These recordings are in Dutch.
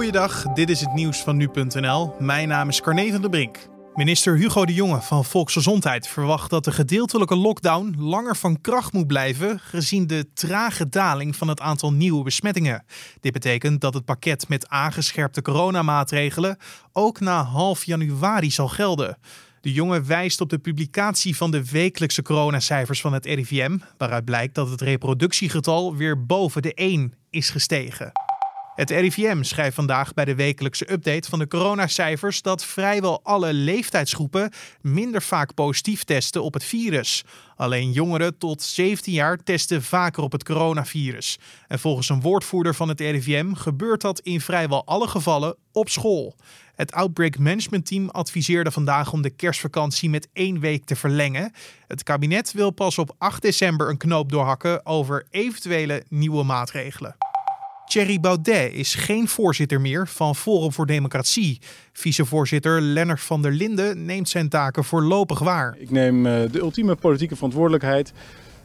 Goeiedag, dit is het nieuws van nu.nl. Mijn naam is Carne van der Brink. Minister Hugo de Jonge van Volksgezondheid verwacht dat de gedeeltelijke lockdown langer van kracht moet blijven, gezien de trage daling van het aantal nieuwe besmettingen. Dit betekent dat het pakket met aangescherpte coronamaatregelen ook na half januari zal gelden. De jongen wijst op de publicatie van de wekelijkse coronacijfers van het RIVM, waaruit blijkt dat het reproductiegetal weer boven de 1 is gestegen. Het RIVM schrijft vandaag bij de wekelijkse update van de coronacijfers dat vrijwel alle leeftijdsgroepen minder vaak positief testen op het virus. Alleen jongeren tot 17 jaar testen vaker op het coronavirus. En volgens een woordvoerder van het RIVM gebeurt dat in vrijwel alle gevallen op school. Het Outbreak Management Team adviseerde vandaag om de kerstvakantie met één week te verlengen. Het kabinet wil pas op 8 december een knoop doorhakken over eventuele nieuwe maatregelen. Thierry Baudet is geen voorzitter meer van Forum voor Democratie. Vicevoorzitter Lennart van der Linden neemt zijn taken voorlopig waar. Ik neem eh, de ultieme politieke verantwoordelijkheid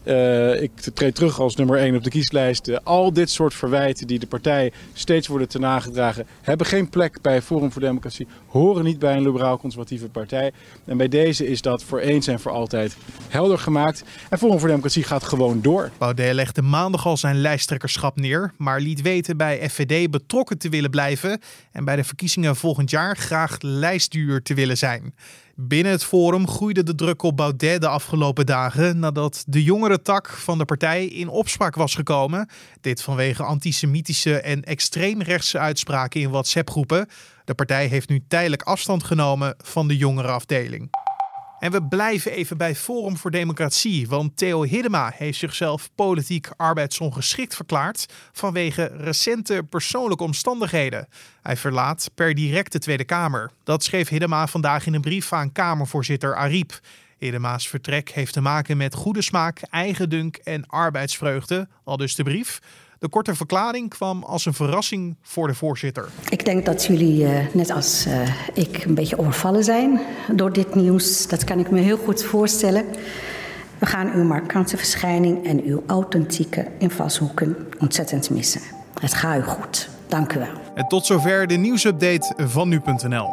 uh, ik treed terug als nummer 1 op de kieslijst. Uh, al dit soort verwijten die de partij steeds worden ten nagedragen, hebben geen plek bij Forum voor Democratie, horen niet bij een liberaal-conservatieve partij. En bij deze is dat voor eens en voor altijd helder gemaakt. En Forum voor Democratie gaat gewoon door. Baudet legde maandag al zijn lijsttrekkerschap neer, maar liet weten bij FVD betrokken te willen blijven en bij de verkiezingen volgend jaar graag lijstduur te willen zijn. Binnen het forum groeide de druk op Baudet de afgelopen dagen nadat de jongere tak van de partij in opspraak was gekomen. Dit vanwege antisemitische en extreemrechtse uitspraken in WhatsApp-groepen. De partij heeft nu tijdelijk afstand genomen van de jongere afdeling. En we blijven even bij Forum voor Democratie, want Theo Hiddema heeft zichzelf politiek arbeidsongeschikt verklaard vanwege recente persoonlijke omstandigheden. Hij verlaat per direct de Tweede Kamer. Dat schreef Hiddema vandaag in een brief aan Kamervoorzitter Ariep. Hiddema's vertrek heeft te maken met goede smaak, eigendunk en arbeidsvreugde, al dus de brief. De korte verklaring kwam als een verrassing voor de voorzitter. Ik denk dat jullie, uh, net als uh, ik, een beetje overvallen zijn door dit nieuws. Dat kan ik me heel goed voorstellen. We gaan uw markante verschijning en uw authentieke invalshoeken ontzettend missen. Het gaat u goed. Dank u wel. En tot zover de nieuwsupdate van nu.nl.